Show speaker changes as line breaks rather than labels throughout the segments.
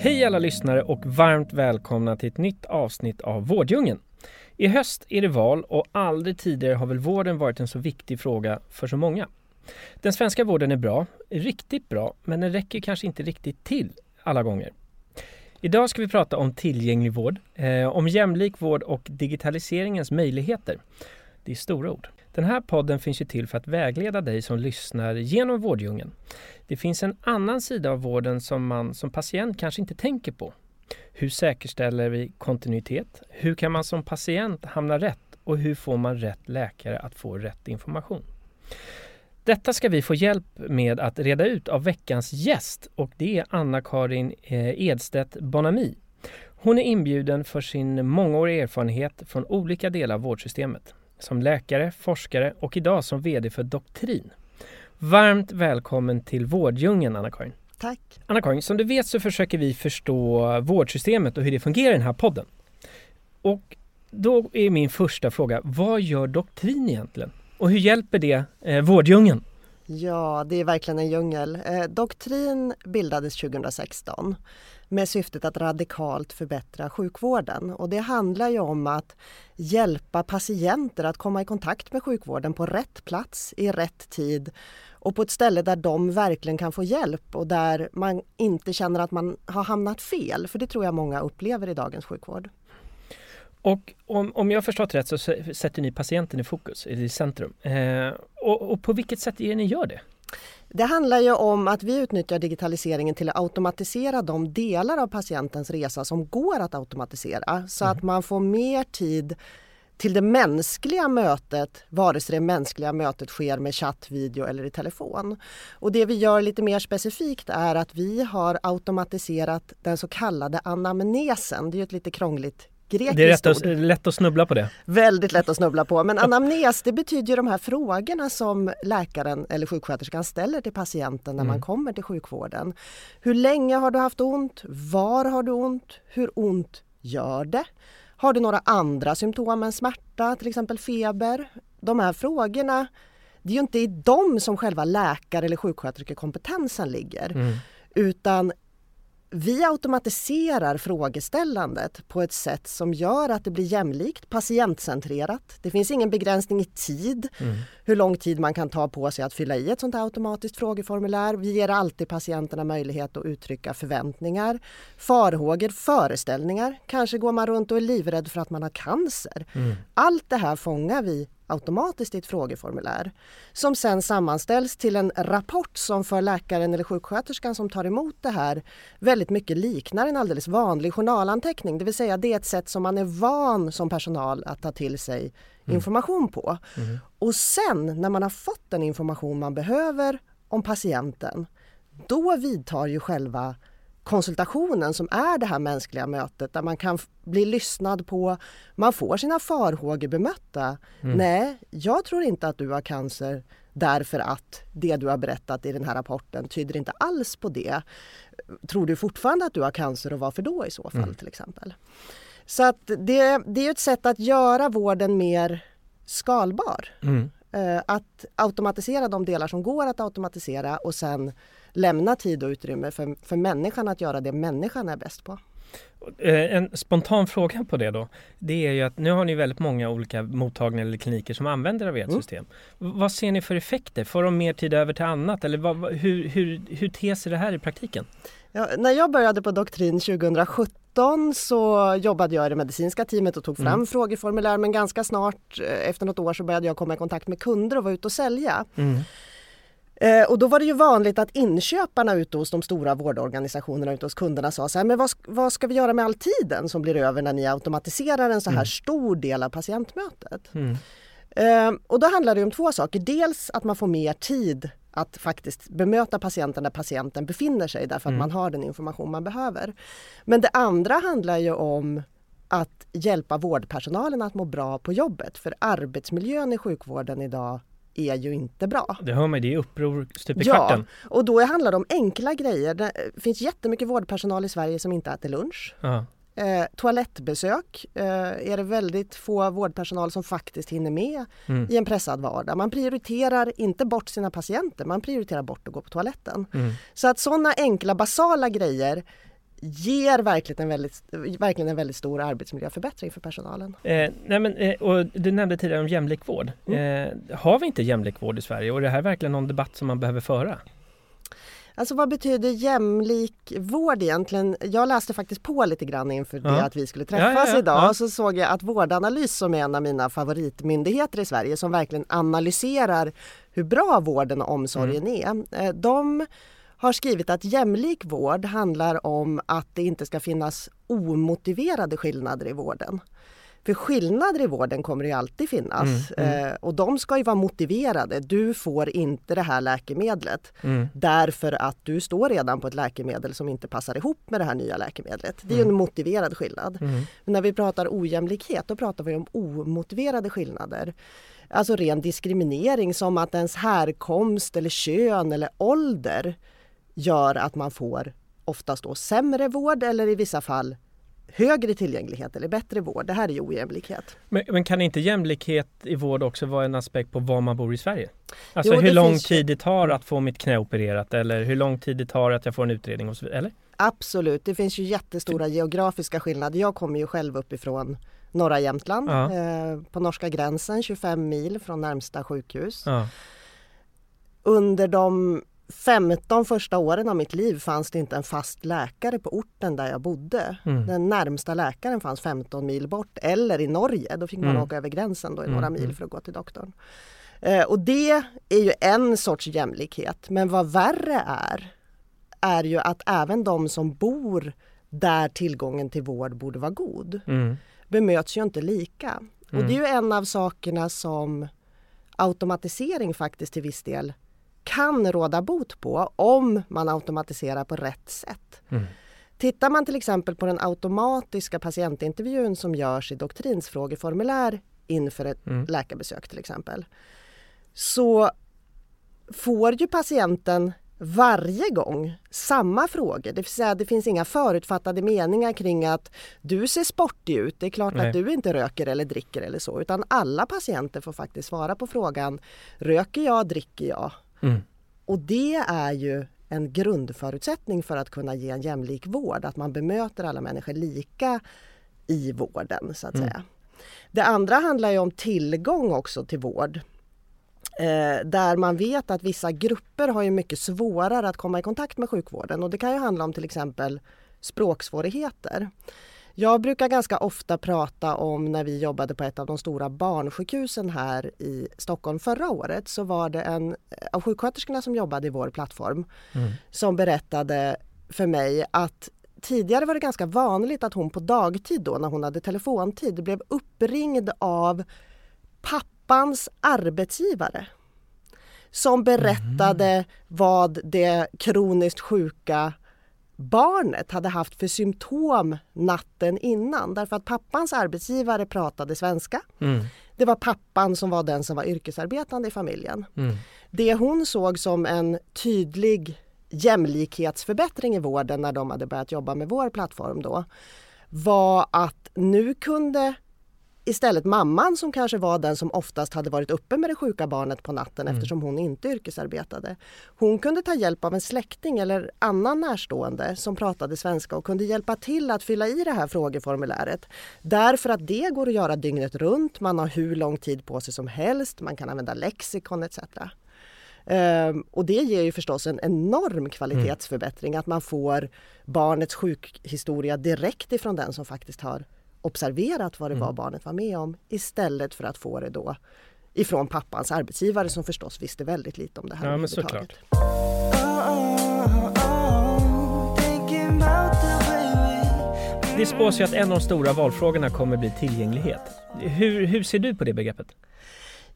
Hej alla lyssnare och varmt välkomna till ett nytt avsnitt av Vårddjungeln. I höst är det val och aldrig tidigare har väl vården varit en så viktig fråga för så många. Den svenska vården är bra, riktigt bra, men den räcker kanske inte riktigt till alla gånger. Idag ska vi prata om tillgänglig vård, eh, om jämlik vård och digitaliseringens möjligheter. Det är stora ord. Den här podden finns ju till för att vägleda dig som lyssnar genom vårddjungeln. Det finns en annan sida av vården som man som patient kanske inte tänker på. Hur säkerställer vi kontinuitet? Hur kan man som patient hamna rätt? Och hur får man rätt läkare att få rätt information? Detta ska vi få hjälp med att reda ut av veckans gäst och det är Anna-Karin eh, Edstedt Bonami. Hon är inbjuden för sin mångåriga erfarenhet från olika delar av vårdsystemet. Som läkare, forskare och idag som VD för Doktrin. Varmt välkommen till Vårddjungeln Anna-Karin.
Tack.
Anna-Karin, som du vet så försöker vi förstå vårdsystemet och hur det fungerar i den här podden. Och då är min första fråga, vad gör Doktrin egentligen? Och hur hjälper det eh, Vårddjungeln?
Ja, det är verkligen en djungel. Eh, Doktrin bildades 2016 med syftet att radikalt förbättra sjukvården. Och det handlar ju om att hjälpa patienter att komma i kontakt med sjukvården på rätt plats i rätt tid och på ett ställe där de verkligen kan få hjälp och där man inte känner att man har hamnat fel. För det tror jag många upplever i dagens sjukvård.
Och om, om jag förstått rätt så sätter ni patienten i fokus, i centrum. Eh, och, och på vilket sätt är det ni gör det?
Det handlar ju om att vi utnyttjar digitaliseringen till att automatisera de delar av patientens resa som går att automatisera så mm. att man får mer tid till det mänskliga mötet, vare sig det mänskliga mötet sker med chatt, video eller i telefon. Och det vi gör lite mer specifikt är att vi har automatiserat den så kallade anamnesen. Det är ett lite krångligt grekiskt
Det är lätt att, lätt att snubbla på det.
Väldigt lätt att snubbla på. Men anamnes det betyder ju de här frågorna som läkaren eller sjuksköterskan ställer till patienten när mm. man kommer till sjukvården. Hur länge har du haft ont? Var har du ont? Hur ont gör det? Har du några andra symptom än smärta, till exempel feber? De här frågorna, det är ju inte i dem som själva läkare eller sjuksköterskekompetensen ligger. Mm. Utan vi automatiserar frågeställandet på ett sätt som gör att det blir jämlikt, patientcentrerat. Det finns ingen begränsning i tid, mm. hur lång tid man kan ta på sig att fylla i ett sånt här automatiskt frågeformulär. Vi ger alltid patienterna möjlighet att uttrycka förväntningar, farhågor, föreställningar. Kanske går man runt och är livrädd för att man har cancer. Mm. Allt det här fångar vi automatiskt i ett frågeformulär som sen sammanställs till en rapport som för läkaren eller sjuksköterskan som tar emot det här väldigt mycket liknar en alldeles vanlig journalanteckning. Det vill säga det är ett sätt som man är van som personal att ta till sig mm. information på. Mm. Och sen när man har fått den information man behöver om patienten då vidtar ju själva konsultationen som är det här mänskliga mötet där man kan bli lyssnad på, man får sina farhågor bemötta. Mm. Nej, jag tror inte att du har cancer därför att det du har berättat i den här rapporten tyder inte alls på det. Tror du fortfarande att du har cancer och varför då i så fall mm. till exempel? Så att det, det är ett sätt att göra vården mer skalbar. Mm. Eh, att automatisera de delar som går att automatisera och sen lämna tid och utrymme för, för människan att göra det människan är bäst på.
Eh, en spontan fråga på det då, det är ju att nu har ni väldigt många olika mottagningar eller kliniker som använder av ert mm. system. Vad ser ni för effekter? Får de mer tid över till annat eller vad, hur, hur, hur ter sig det här i praktiken?
Ja, när jag började på Doktrin 2017 så jobbade jag i det medicinska teamet och tog fram mm. frågeformulär men ganska snart eh, efter något år så började jag komma i kontakt med kunder och vara ute och sälja. Mm. Eh, och då var det ju vanligt att inköparna ute hos de stora vårdorganisationerna ute hos kunderna sa så här, men vad, vad ska vi göra med all tiden som blir över när ni automatiserar en så här mm. stor del av patientmötet? Mm. Eh, och då handlar det om två saker. Dels att man får mer tid att faktiskt bemöta patienten där patienten befinner sig därför att
Mm.
man har den information man behöver. Men det andra handlar ju om att hjälpa vårdpersonalen att må bra på jobbet. För arbetsmiljön i sjukvården idag är ju inte bra.
Det hör man, det är uppror stup i
Ja,
kvarten.
och då handlar det om enkla grejer. Det finns jättemycket vårdpersonal i Sverige som inte äter lunch.
Ja.
Eh, toalettbesök eh, är det väldigt få vårdpersonal som faktiskt hinner med
Mm.
i en pressad vardag. Man prioriterar inte bort sina patienter, man prioriterar bort att gå på toaletten.
Mm.
Så att sådana enkla basala grejer ger verkligen en väldigt, verkligen en väldigt stor arbetsmiljöförbättring för personalen.
Eh, nej men, eh, och du nämnde tidigare om jämlik vård.
Mm.
Eh, har vi inte jämlik vård i Sverige? Och är det här verkligen någon debatt som man behöver föra?
Alltså vad betyder jämlik vård egentligen? Jag läste faktiskt på lite grann inför det
Ja.
att vi skulle träffas
ja, ja,
idag och så såg jag att Vårdanalys som är en av mina favoritmyndigheter i Sverige som verkligen analyserar hur bra vården och omsorgen
Mm.
är. eh, De har skrivit att jämlik vård handlar om att det inte ska finnas omotiverade skillnader i vården. För skillnader i vården kommer det ju alltid finnas
Mm, mm.
eh, och de ska ju vara motiverade. Du får inte det här läkemedlet
Mm.
därför att du står redan på ett läkemedel som inte passar ihop med det här nya läkemedlet. Det är ju en motiverad skillnad.
Mm.
Men när vi pratar ojämlikhet då pratar vi om omotiverade skillnader. Alltså ren diskriminering som att ens härkomst eller kön eller ålder gör att man får oftast då sämre vård eller i vissa fall högre tillgänglighet eller bättre vård. Det här är ju ojämlikhet.
Men, men kan inte jämlikhet i vård också vara en aspekt på var man bor i Sverige? Alltså
Jo,
hur lång
finns
tid det tar att få mitt knä opererat eller hur lång tid det tar att jag får en utredning och så vidare? Eller?
Absolut, det finns ju jättestora geografiska skillnader. Jag kommer ju själv uppifrån norra Jämtland,
Ja.
eh, på norska gränsen, 25 mil från närmsta sjukhus.
Ja.
Under de 15 första åren av mitt liv fanns det inte en fast läkare på orten där jag bodde.
Mm.
Den närmsta läkaren fanns 15 mil bort eller i Norge. Då fick man
Mm.
åka över gränsen då i
Mm,
några
mm.
mil för att gå till doktorn. Eh, och det är ju en sorts jämlikhet. Men vad värre är, är ju att även de som bor där tillgången till vård borde vara god
Mm.
bemöts ju inte lika. Och
Mm.
det är ju en av sakerna som automatisering faktiskt till viss del kan råda bot på om man automatiserar på rätt sätt.
Mm.
Tittar man till exempel på den automatiska patientintervjun som görs i doktrinsfrågeformulär inför ett
Mm.
läkarbesök till exempel så får ju patienten varje gång samma frågor. Det vill säga det finns inga förutfattade meningar kring att du ser sportig ut, det är klart
Nej.
att du inte röker eller dricker eller så. Utan alla patienter får faktiskt svara på frågan röker jag, dricker jag?
Mm.
Och det är ju en grundförutsättning för att kunna ge en jämlik vård, att man bemöter alla människor lika i vården så att
Mm.
säga. Det andra handlar ju om tillgång också till vård. Eh, där man vet att vissa grupper har ju mycket svårare att komma i kontakt med sjukvården och det kan ju handla om till exempel språksvårigheter. Jag brukar ganska ofta prata om när vi jobbade på ett av de stora barnsjukhusen här i Stockholm förra året så var det en av sjuksköterskorna som jobbade i vår plattform
Mm.
som berättade för mig att tidigare var det ganska vanligt att hon på dagtid då när hon hade telefontid blev uppringd av pappans arbetsgivare som berättade vad det kroniskt sjuka barnet hade haft för symptom natten innan därför att pappans arbetsgivare pratade svenska.
Mm.
Det var pappan som var den som var yrkesarbetande i familjen.
Mm.
Det hon såg som en tydlig jämlikhetsförbättring i vården när de hade börjat jobba med vår plattform då var att nu kunde istället mamman som kanske var den som oftast hade varit uppe med det sjuka barnet på natten eftersom hon inte yrkesarbetade. Hon kunde ta hjälp av en släkting eller annan närstående som pratade svenska och kunde hjälpa till att fylla i det här frågeformuläret. Därför att det går att göra dygnet runt, man har hur lång tid på sig som helst, man kan använda lexikon etc. Ehm, och det ger ju förstås en enorm kvalitetsförbättring att man får barnets sjukhistoria direkt ifrån den som faktiskt har observerat vad det var barnet var med om istället för att få det då ifrån pappans arbetsgivare som förstås visste väldigt lite om det här
Ja, men såklart. Det spås ju att en av de stora valfrågorna kommer bli tillgänglighet. Hur, hur ser du på det begreppet?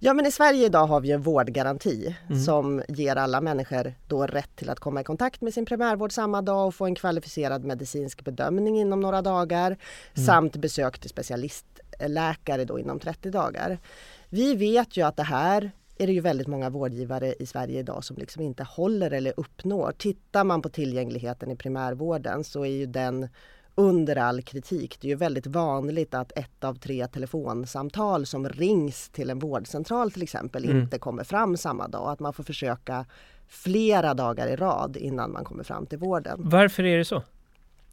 Ja men i Sverige idag har vi en vårdgaranti mm. som ger alla människor då rätt till att komma i kontakt med sin primärvård samma dag och få en kvalificerad medicinsk bedömning inom några dagar mm. samt besök till specialistläkare då inom 30 dagar. Vi vet ju att det här är det ju väldigt många vårdgivare i Sverige idag som liksom inte håller eller uppnår. Tittar man på tillgängligheten i primärvården så är ju den under all kritik. Det är ju väldigt vanligt att ett av tre telefonsamtal som rings till en vårdcentral till exempel mm. inte kommer fram samma dag. Att man får försöka flera dagar i rad innan man kommer fram till vården.
Varför är det så?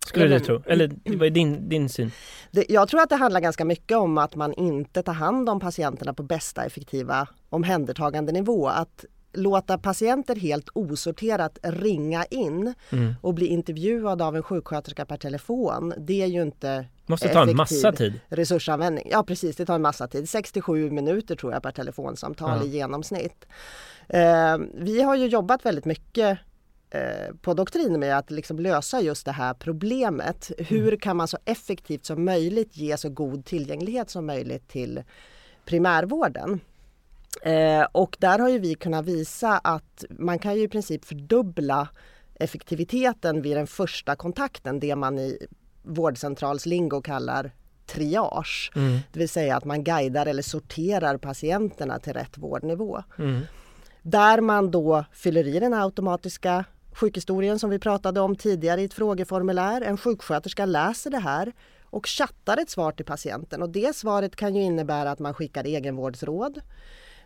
Skulle du tro? Eller vad är din, din syn?
Det, jag tror att det handlar ganska mycket om att man inte tar hand om patienterna på bästa effektiva omhändertagandenivå. Att låta patienter helt osorterat ringa in mm. och bli intervjuad av en sjuksköterska per telefon. Det är ju inte
måste ta en massa tid.
resursanvändning. Ja precis, det tar en massa tid. 67 minuter tror jag per telefonsamtal ja. i genomsnitt. Eh, vi har ju jobbat väldigt mycket eh, på doktrin med att liksom lösa just det här problemet. Hur mm. kan man så effektivt som möjligt ge så god tillgänglighet som möjligt till primärvården? Eh, och där har ju vi kunnat visa att man kan ju i princip fördubbla effektiviteten vid den första kontakten, det man i vårdcentralslingo kallar triage. Mm. Det vill säga att man guidar eller sorterar patienterna till rätt vårdnivå. Mm. Där man då fyller i den automatiska sjukhistorien som vi pratade om tidigare i ett frågeformulär. En sjuksköterska läser det här och chattar ett svar till patienten och det svaret kan ju innebära att man skickar egenvårdsråd.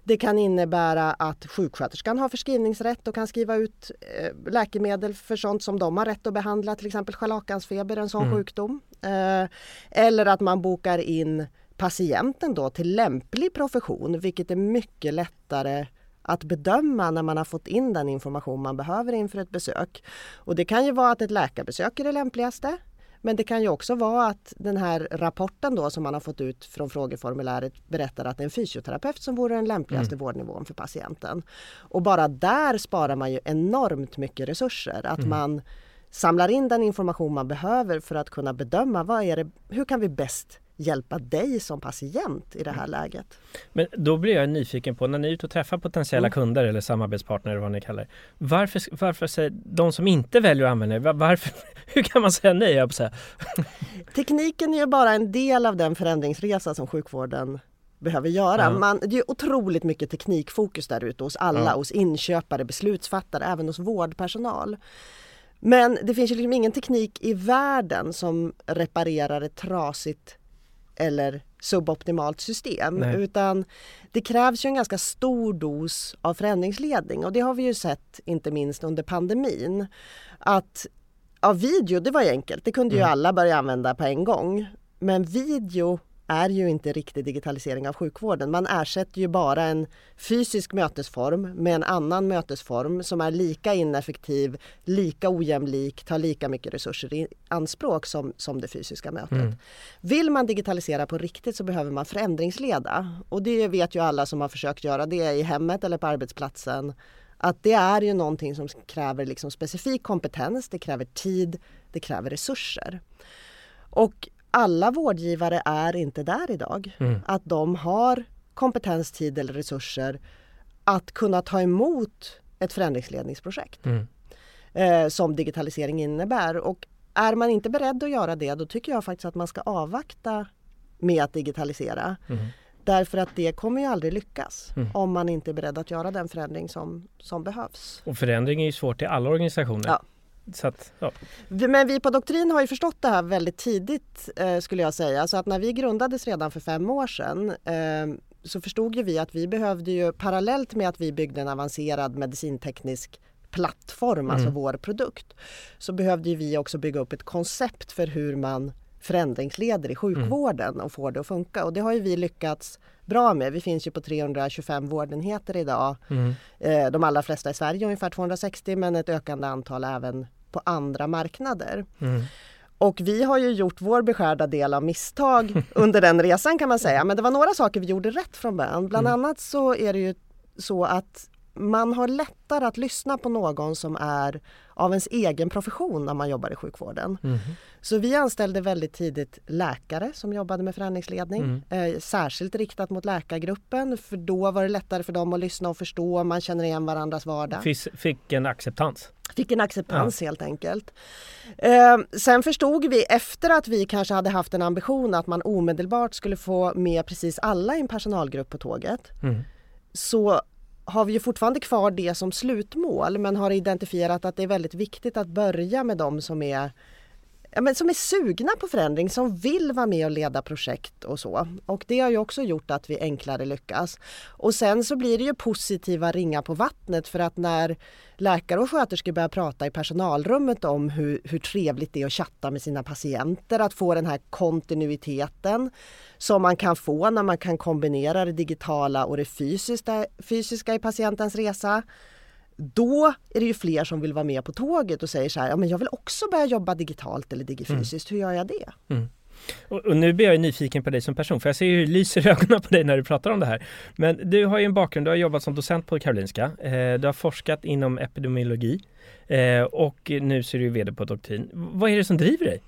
Det kan innebära att sjuksköterskan har förskrivningsrätt och kan skriva ut eh, läkemedel för sånt som de har rätt att behandla, till exempel scharlakansfeber, en sån mm. sjukdom. Eh, eller att man bokar in patienten då till lämplig profession, vilket är mycket lättare att bedöma när man har fått in den information man behöver inför ett besök. Och det kan ju vara att ett läkarbesök är det lämpligaste. Men det kan ju också vara att den här rapporten då som man har fått ut från frågeformuläret berättar att det är en fysioterapeut som vore den lämpligaste mm. vårdnivån för patienten. Och bara där sparar man ju enormt mycket resurser. Att mm. man samlar in den information man behöver för att kunna bedöma vad är det, hur kan vi bäst hjälpa dig som patient i det här läget.
Men då blir jag nyfiken på när ni är ute och träffar potentiella mm. kunder eller samarbetspartner vad ni kallar det. Varför, varför säger de som inte väljer att använda det, varför, hur kan man säga nej? Jag säga?
Tekniken är ju bara en del av den förändringsresa som sjukvården behöver göra. Mm. Man, det är otroligt mycket teknikfokus där ute hos alla, mm. hos inköpare, beslutsfattare, även hos vårdpersonal. Men det finns ju liksom ingen teknik i världen som reparerar ett trasigt eller suboptimalt system Nej. utan det krävs ju en ganska stor dos av förändringsledning och det har vi ju sett inte minst under pandemin. Att ja, video, det var ju enkelt, det kunde ju mm. alla börja använda på en gång. Men video är ju inte riktig digitalisering av sjukvården. Man ersätter ju bara en fysisk mötesform med en annan mötesform som är lika ineffektiv, lika ojämlik, tar lika mycket resurser i anspråk som, som det fysiska mötet. Mm. Vill man digitalisera på riktigt så behöver man förändringsleda och det vet ju alla som har försökt göra det i hemmet eller på arbetsplatsen att det är ju någonting som kräver liksom specifik kompetens, det kräver tid, det kräver resurser. Och alla vårdgivare är inte där idag. Mm. Att de har kompetens, tid eller resurser att kunna ta emot ett förändringsledningsprojekt mm. eh, som digitalisering innebär. Och är man inte beredd att göra det då tycker jag faktiskt att man ska avvakta med att digitalisera. Mm. Därför att det kommer ju aldrig lyckas mm. om man inte är beredd att göra den förändring som, som behövs.
Och förändring är ju svårt i alla organisationer. Ja. Att, ja.
Men vi på Doktrin har ju förstått det här väldigt tidigt eh, skulle jag säga. Så att när vi grundades redan för fem år sedan eh, så förstod ju vi att vi behövde ju parallellt med att vi byggde en avancerad medicinteknisk plattform, alltså mm. alltså vår produkt, så behövde vi också bygga upp ett koncept för hur man förändringsleder i sjukvården mm. och får det att funka. Och det har ju vi lyckats bra med. Vi finns ju på 325 vårdenheter idag. Mm. Eh, de allra flesta i Sverige, ungefär 260, men ett ökande antal även på andra marknader. Mm. Och vi har ju gjort vår beskärda del av misstag under den resan kan man säga. Men det var några saker vi gjorde rätt från början. Bland mm. annat så är det ju så att man har lättare att lyssna på någon som är av ens egen profession när man jobbar i sjukvården.
Mm.
Så vi anställde väldigt tidigt läkare som jobbade med förändringsledning.
Mm.
Eh, särskilt riktat mot läkargruppen för då var det lättare för dem att lyssna och förstå. Man känner igen varandras vardag.
Fisk, fick en acceptans.
Fick en acceptans helt enkelt. Eh, sen förstod vi efter att vi kanske hade haft en ambition att man omedelbart skulle få med precis alla i en personalgrupp på tåget.
Mm.
Så har vi ju fortfarande kvar det som slutmål men har identifierat att det är väldigt viktigt att börja med de som är ja, men som är sugna på förändring, som vill vara med och leda projekt och så. Och det har ju också gjort att vi enklare lyckas. Och sen så blir det ju positiva ringar på vattnet för att när läkare och sköterskor börjar prata i personalrummet om hur, hur trevligt det är att chatta med sina patienter, att få den här kontinuiteten som man kan få när man kan kombinera det digitala och det fysiska, fysiska i patientens resa då är det ju fler som vill vara med på tåget och säger så här, ja men jag vill också börja jobba digitalt eller digifysiskt, hur gör jag det?
Mm. Och, och, nu blir jag nyfiken på dig som person, för jag ser hur det lyser i ögonen på dig när du pratar om det här. Men du har ju en bakgrund, du har jobbat som docent på Karolinska, eh, du har forskat inom epidemiologi eh, och nu så är du VD på Doktrin. Vad är det som driver dig?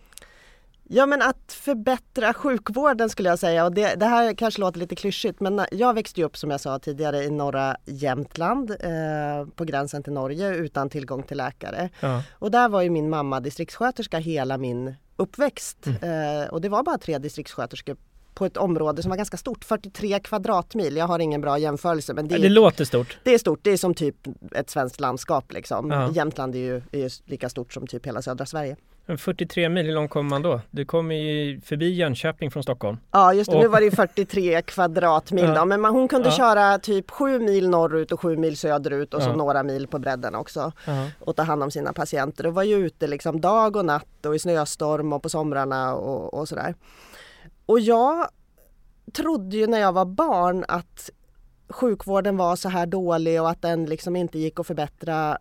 Ja men att förbättra sjukvården skulle jag säga och det, det här kanske låter lite klyschigt men jag växte upp som jag sa tidigare i norra Jämtland eh, på gränsen till Norge utan tillgång till läkare.
Ja.
Och där var ju min mamma distriktssköterska hela min uppväxt
Mm.
eh, och det var bara tre distriktssköterskor på ett område som var ganska stort, 43 kvadratmil. Jag har ingen bra jämförelse men det,
Det låter stort.
det är stort, det är som typ ett svenskt landskap liksom.
Ja.
Jämtland är ju, är ju lika stort som typ hela södra Sverige.
Men 43 mil, hur långt kommer man då? Du kommer ju förbi Jönköping från Stockholm.
Ja just det, nu
Och-
var det ju 43 kvadratmil
Ja.
då, men man, hon kunde
Ja.
köra typ 7 mil norrut och 7 mil söderut och så
Ja.
några mil på bredden också och ta hand om sina patienter och var ju ute liksom dag och natt och i snöstorm och på somrarna och, och sådär. Och jag trodde ju när jag var barn att sjukvården var så här dålig och att den liksom inte gick att förbättra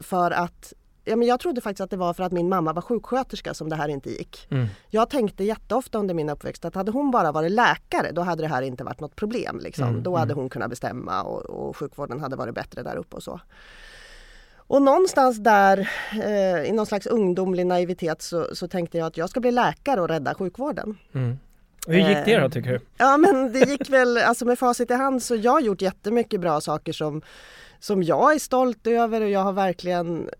för att Ja, men jag trodde faktiskt att det var för att min mamma var sjuksköterska som det här inte gick.
Mm.
Jag tänkte jätteofta under min uppväxt att hade hon bara varit läkare då hade det här inte varit något problem. Liksom.
Mm,
Då hade
mm.
hon kunnat bestämma och, och sjukvården hade varit bättre där uppe och så. Och någonstans där eh, i någon slags ungdomlig naivitet så, så tänkte jag att jag ska bli läkare och rädda sjukvården.
Mm. Hur gick det då
Eh,
tycker du?
Ja men det gick väl, alltså med facit i hand så jag har gjort jättemycket bra saker som, som jag är stolt över och jag har verkligen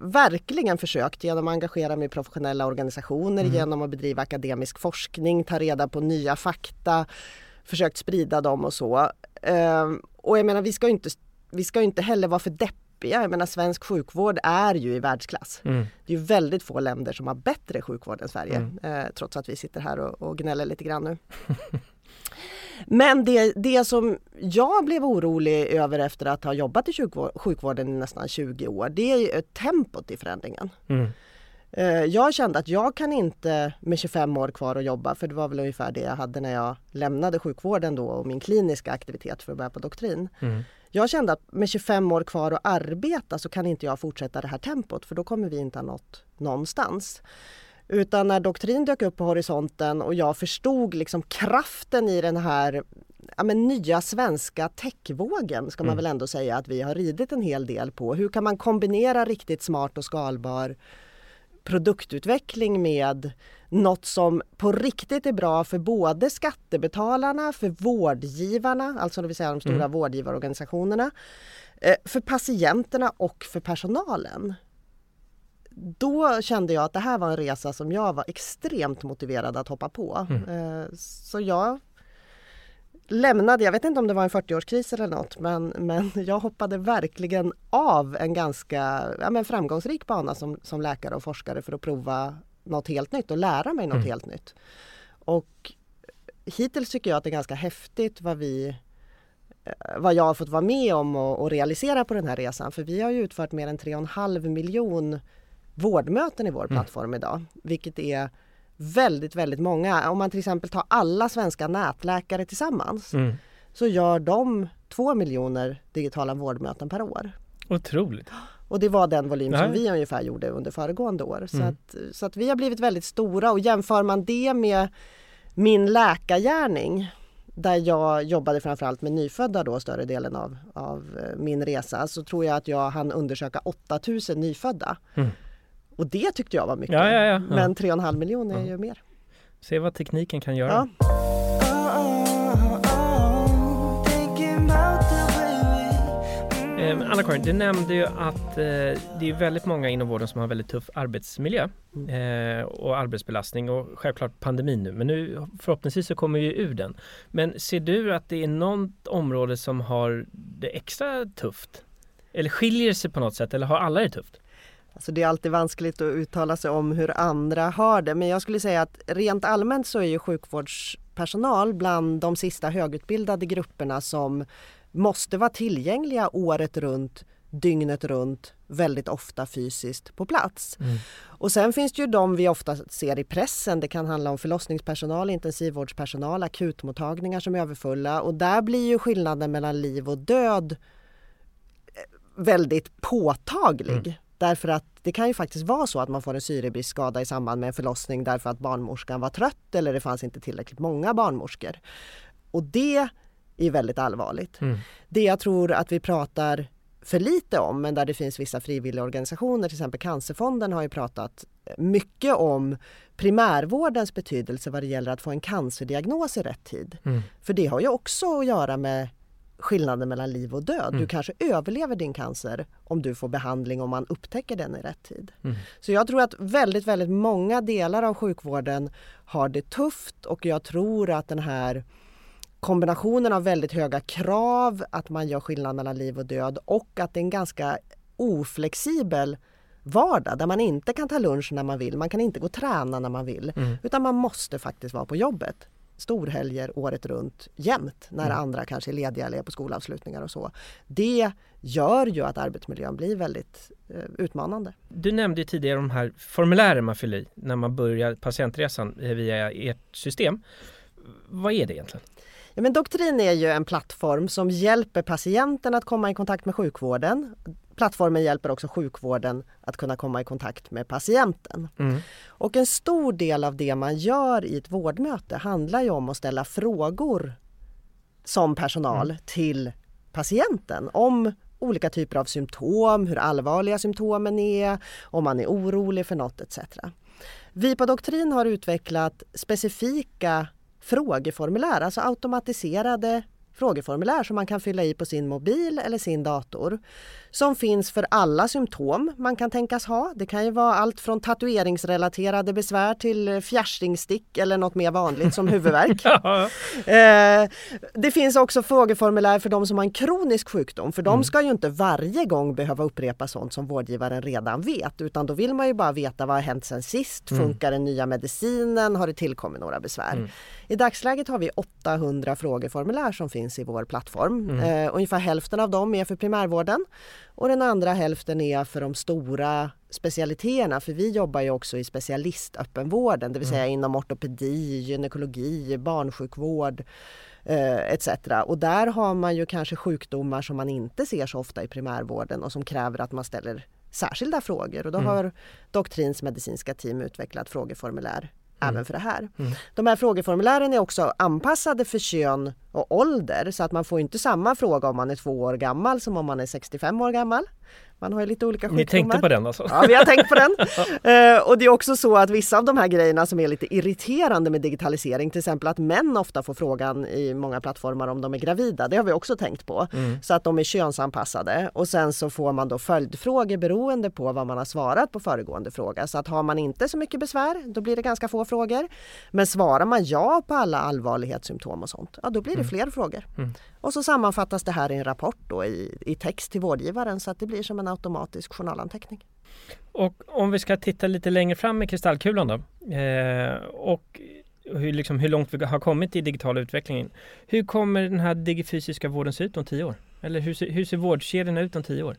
verkligen försökt genom att engagera mig i professionella organisationer,
Mm.
genom att bedriva akademisk forskning, ta reda på nya fakta, försökt sprida dem och så. Ehm, och jag menar vi ska inte, vi ska inte heller vara för deppiga. Jag menar svensk sjukvård är ju i världsklass.
Mm.
Det är ju väldigt få länder som har bättre sjukvård än Sverige.
Mm.
Eh, trots att vi sitter här och, och gnäller lite grann nu. Men det, det som jag blev orolig över efter att ha jobbat i sjukvård, sjukvården i nästan 20 år, det är tempot i förändringen.
Mm.
Eh, Jag kände att jag kan inte med 25 år kvar att jobba, för det var väl ungefär det jag hade när jag lämnade sjukvården då och min kliniska aktivitet för att börja på doktrin.
Mm.
Jag kände att med 25 år kvar att arbeta så kan inte jag fortsätta det här tempot för då kommer vi inte ha nått någonstans. Utan när doktrin dök upp på horisonten och jag förstod liksom kraften i den här ja, men nya svenska techvågen ska man
Mm.
väl ändå säga att vi har ridit en hel del på. Hur kan man kombinera riktigt smart och skalbar produktutveckling med något som på riktigt är bra för både skattebetalarna, för vårdgivarna, alltså det vill säga de stora
Mm.
vårdgivarorganisationerna, eh, för patienterna och för personalen. Då kände jag att det här var en resa som jag var extremt motiverad att hoppa på. Eh, Så jag lämnade, jag vet inte om det var en 40-årskris eller något, men, men jag hoppade verkligen av en ganska ja, men framgångsrik bana som, som läkare och forskare för att prova något helt nytt och lära mig något
Mm.
helt nytt. Och hittills tycker jag att det är ganska häftigt vad vi eh, vad jag har fått vara med om och, och realisera på den här resan. För vi har ju utfört mer än 3,5 miljon vårdmöten i vår
Mm.
plattform idag. Vilket är väldigt, väldigt många. Om man till exempel tar alla svenska nätläkare tillsammans
Mm.
så gör de 2 miljoner digitala vårdmöten per år.
Otroligt.
Och det var den volym
Nej.
som vi ungefär gjorde under föregående år. Så,
Mm.
att, så att vi har blivit väldigt stora och jämför man det med min läkargärning där jag jobbade framförallt med nyfödda då större delen av, av eh, min resa så tror jag att jag hann undersöka 8000 nyfödda. Mm. Och det tyckte jag var mycket.
Ja, ja, ja.
Men 3,5 miljoner är ju mer.
Se vad tekniken kan göra. Eh, Anna-Karin, du nämnde ju att eh, det är väldigt många inom vården som har väldigt tuff arbetsmiljö mm. eh, och arbetsbelastning och självklart pandemin nu. Men nu förhoppningsvis så kommer vi ur den. Men ser du att det är något område som har det extra tufft? Eller skiljer sig på något sätt eller har alla det tufft?
Alltså det är alltid vanskligt att uttala sig om hur andra har det men jag skulle säga att rent allmänt så är ju sjukvårdspersonal bland de sista högutbildade grupperna som måste vara tillgängliga året runt, dygnet runt, väldigt ofta fysiskt på plats. Mm. Och sen finns det ju de vi ofta ser i pressen. Det kan handla om förlossningspersonal, intensivvårdspersonal, akutmottagningar som är överfulla och där blir ju skillnaden mellan liv och död eh, väldigt påtaglig. Mm. Därför att det kan ju faktiskt vara så att man får en syrebristskada i samband med en förlossning därför att barnmorskan var trött eller det fanns inte tillräckligt många barnmorskor. Och det är väldigt allvarligt. Mm. Det jag tror att vi pratar för lite om, men där det finns vissa frivilliga organisationer, till exempel Cancerfonden har ju pratat mycket om primärvårdens betydelse vad det gäller att få en cancerdiagnos i rätt tid. Mm. För det har ju också att göra med skillnaden mellan liv och död. Mm. Du kanske överlever din cancer om du får behandling om man upptäcker den i rätt tid. Mm. Så jag tror att väldigt, väldigt många delar av sjukvården har det tufft och jag tror att den här kombinationen av väldigt höga krav, att man gör skillnad mellan liv och död och att det är en ganska oflexibel vardag där man inte kan ta lunch när man vill, man kan inte gå och träna när man vill, mm. utan man måste faktiskt vara på jobbet storhelger året runt jämt när mm. andra kanske är lediga eller är på skolavslutningar och så. Det gör ju att arbetsmiljön blir väldigt eh, utmanande.
Du nämnde tidigare de här formulären man fyller i när man börjar patientresan via ert system. Vad är det egentligen?
Ja, men Doktrin är ju en plattform som hjälper patienten att komma i kontakt med sjukvården. Plattformen hjälper också sjukvården att kunna komma i kontakt med patienten. Mm. Och en stor del av det man gör i ett vårdmöte handlar ju om att ställa frågor som personal mm. till patienten om olika typer av symptom, hur allvarliga symptomen är, om man är orolig för något etc. Vi på Doktrin har utvecklat specifika frågeformulär, alltså automatiserade frågeformulär som man kan fylla i på sin mobil eller sin dator. Som finns för alla symptom man kan tänkas ha. Det kan ju vara allt från tatueringsrelaterade besvär till fjärstingstick eller något mer vanligt som huvudvärk. eh, det finns också frågeformulär för de som har en kronisk sjukdom för de mm. ska ju inte varje gång behöva upprepa sånt som vårdgivaren redan vet utan då vill man ju bara veta vad har hänt sen sist? Mm. Funkar den nya medicinen? Har det tillkommit några besvär? Mm. I dagsläget har vi 800 frågeformulär som finns i vår plattform. Mm. Eh, ungefär hälften av dem är för primärvården och den andra hälften är för de stora specialiteterna för vi jobbar ju också i specialistöppenvården, det vill säga mm. inom ortopedi, gynekologi, barnsjukvård eh, etc. Och där har man ju kanske sjukdomar som man inte ser så ofta i primärvården och som kräver att man ställer särskilda frågor och då mm. har Doktrins medicinska team utvecklat frågeformulär. Även för det här. Mm. De här frågeformulären är också anpassade för kön och ålder så att man får inte samma fråga om man är två år gammal som om man är 65 år gammal. Man har ju lite olika sjukdomar.
Ni tänkte på den alltså?
Ja, vi har tänkt på den. uh, och det är också så att vissa av de här grejerna som är lite irriterande med digitalisering, till exempel att män ofta får frågan i många plattformar om de är gravida, det har vi också tänkt på. Mm. Så att de är könsanpassade och sen så får man då följdfrågor beroende på vad man har svarat på föregående fråga. Så att har man inte så mycket besvär, då blir det ganska få frågor. Men svarar man ja på alla allvarlighetssymptom och sånt, ja då blir det mm. fler frågor. Mm. Och så sammanfattas det här i en rapport då i, i text till vårdgivaren så att det blir som en automatisk journalanteckning.
Och om vi ska titta lite längre fram i kristallkulan då eh, och hur, liksom, hur långt vi har kommit i digitala utvecklingen. Hur kommer den här digifysiska vården se ut om tio år? Eller hur ser, hur ser vårdkedjorna ut om tio år?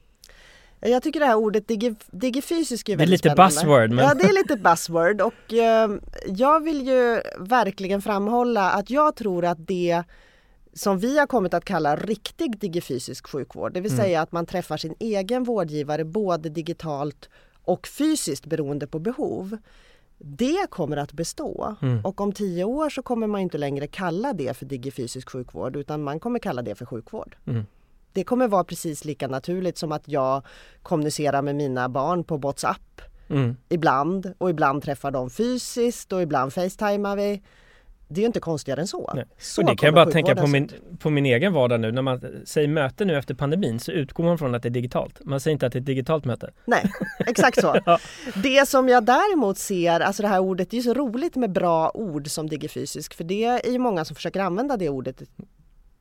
Jag tycker det här ordet digi, digifysisk är
väldigt
spännande.
Det är lite buzzword.
Men... Ja, det är lite buzzword och eh, jag vill ju verkligen framhålla att jag tror att det som vi har kommit att kalla riktig digifysisk sjukvård, det vill mm. säga att man träffar sin egen vårdgivare både digitalt och fysiskt beroende på behov. Det kommer att bestå
Mm.
och om tio år så kommer man inte längre kalla det för digifysisk sjukvård utan man kommer kalla det för sjukvård.
Mm.
Det kommer vara precis lika naturligt som att jag kommunicerar med mina barn på WhatsApp
Mm.
ibland och ibland träffar dem fysiskt och ibland facetimar vi. Det är ju inte konstigare än så.
Nej.
så
och det kan jag bara tänka på min, på min egen vardag nu. När man säger möte nu efter pandemin så utgår man från att det är digitalt. Man säger inte att det är ett digitalt möte.
Nej, exakt så.
Ja.
Det som jag däremot ser, alltså det här ordet, det är ju så roligt med bra ord som digifysisk för det är ju många som försöker använda det ordet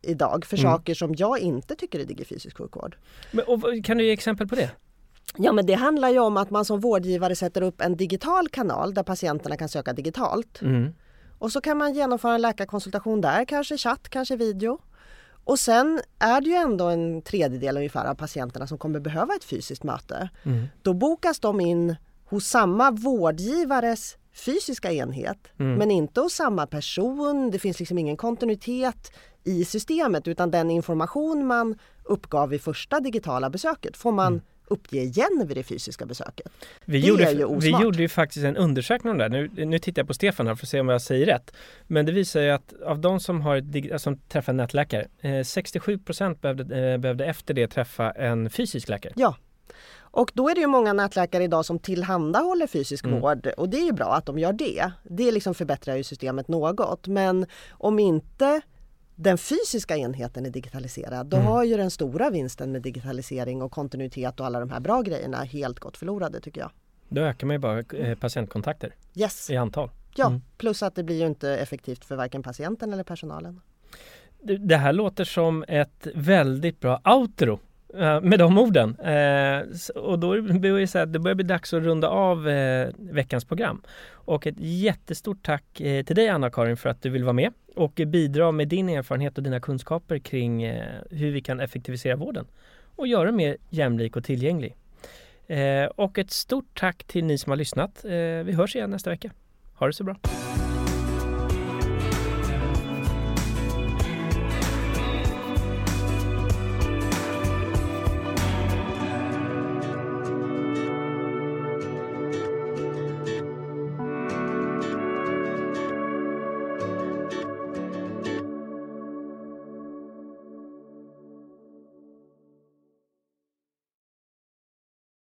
idag för
Mm.
saker som jag inte tycker är digifysisk sjukvård.
Men, och, kan du ge exempel på det?
Ja men det handlar ju om att man som vårdgivare sätter upp en digital kanal där patienterna kan söka digitalt.
Mm.
Och så kan man genomföra en läkarkonsultation där, kanske chatt, kanske video. Och sen är det ju ändå en tredjedel ungefär av patienterna som kommer behöva ett fysiskt möte.
Mm.
Då bokas de in hos samma vårdgivares fysiska enhet
Mm.
men inte hos samma person. Det finns liksom ingen kontinuitet i systemet utan den information man uppgav vid första digitala besöket får man uppge igen vid det fysiska besöket.
Vi,
Det
gjorde,
är ju
vi gjorde ju faktiskt en undersökning om det här. Nu, nu tittar jag på Stefan här för att se om jag säger rätt. Men det visar ju att av de som, har, ett som träffar en nätläkare, eh, 67 behövde, eh, behövde efter det träffa en fysisk läkare.
Ja. Och då är det ju många nätläkare idag som tillhandahåller fysisk
Mm.
vård och det är ju bra att de gör det. Det liksom förbättrar ju systemet något. Men om inte den fysiska enheten är digitaliserad då
Mm.
har ju den stora vinsten med digitalisering och kontinuitet och alla de här bra grejerna helt gått förlorade tycker jag.
Då ökar man ju bara eh, patientkontakter
Yes,
i antal.
ja.
Mm.
Plus att det blir ju inte effektivt för varken patienten eller personalen.
Det, här låter som ett väldigt bra outro Eh, med de orden. Eh, och då börjar det, så här, det börjar bli dags att runda av eh, veckans program. Och ett jättestort tack till dig Anna-Karin för att du vill vara med och bidra med din erfarenhet och dina kunskaper kring hur vi kan effektivisera vården och göra den mer jämlik och tillgänglig. Och ett stort tack till ni som har lyssnat. Vi hörs igen nästa vecka. Ha det så bra!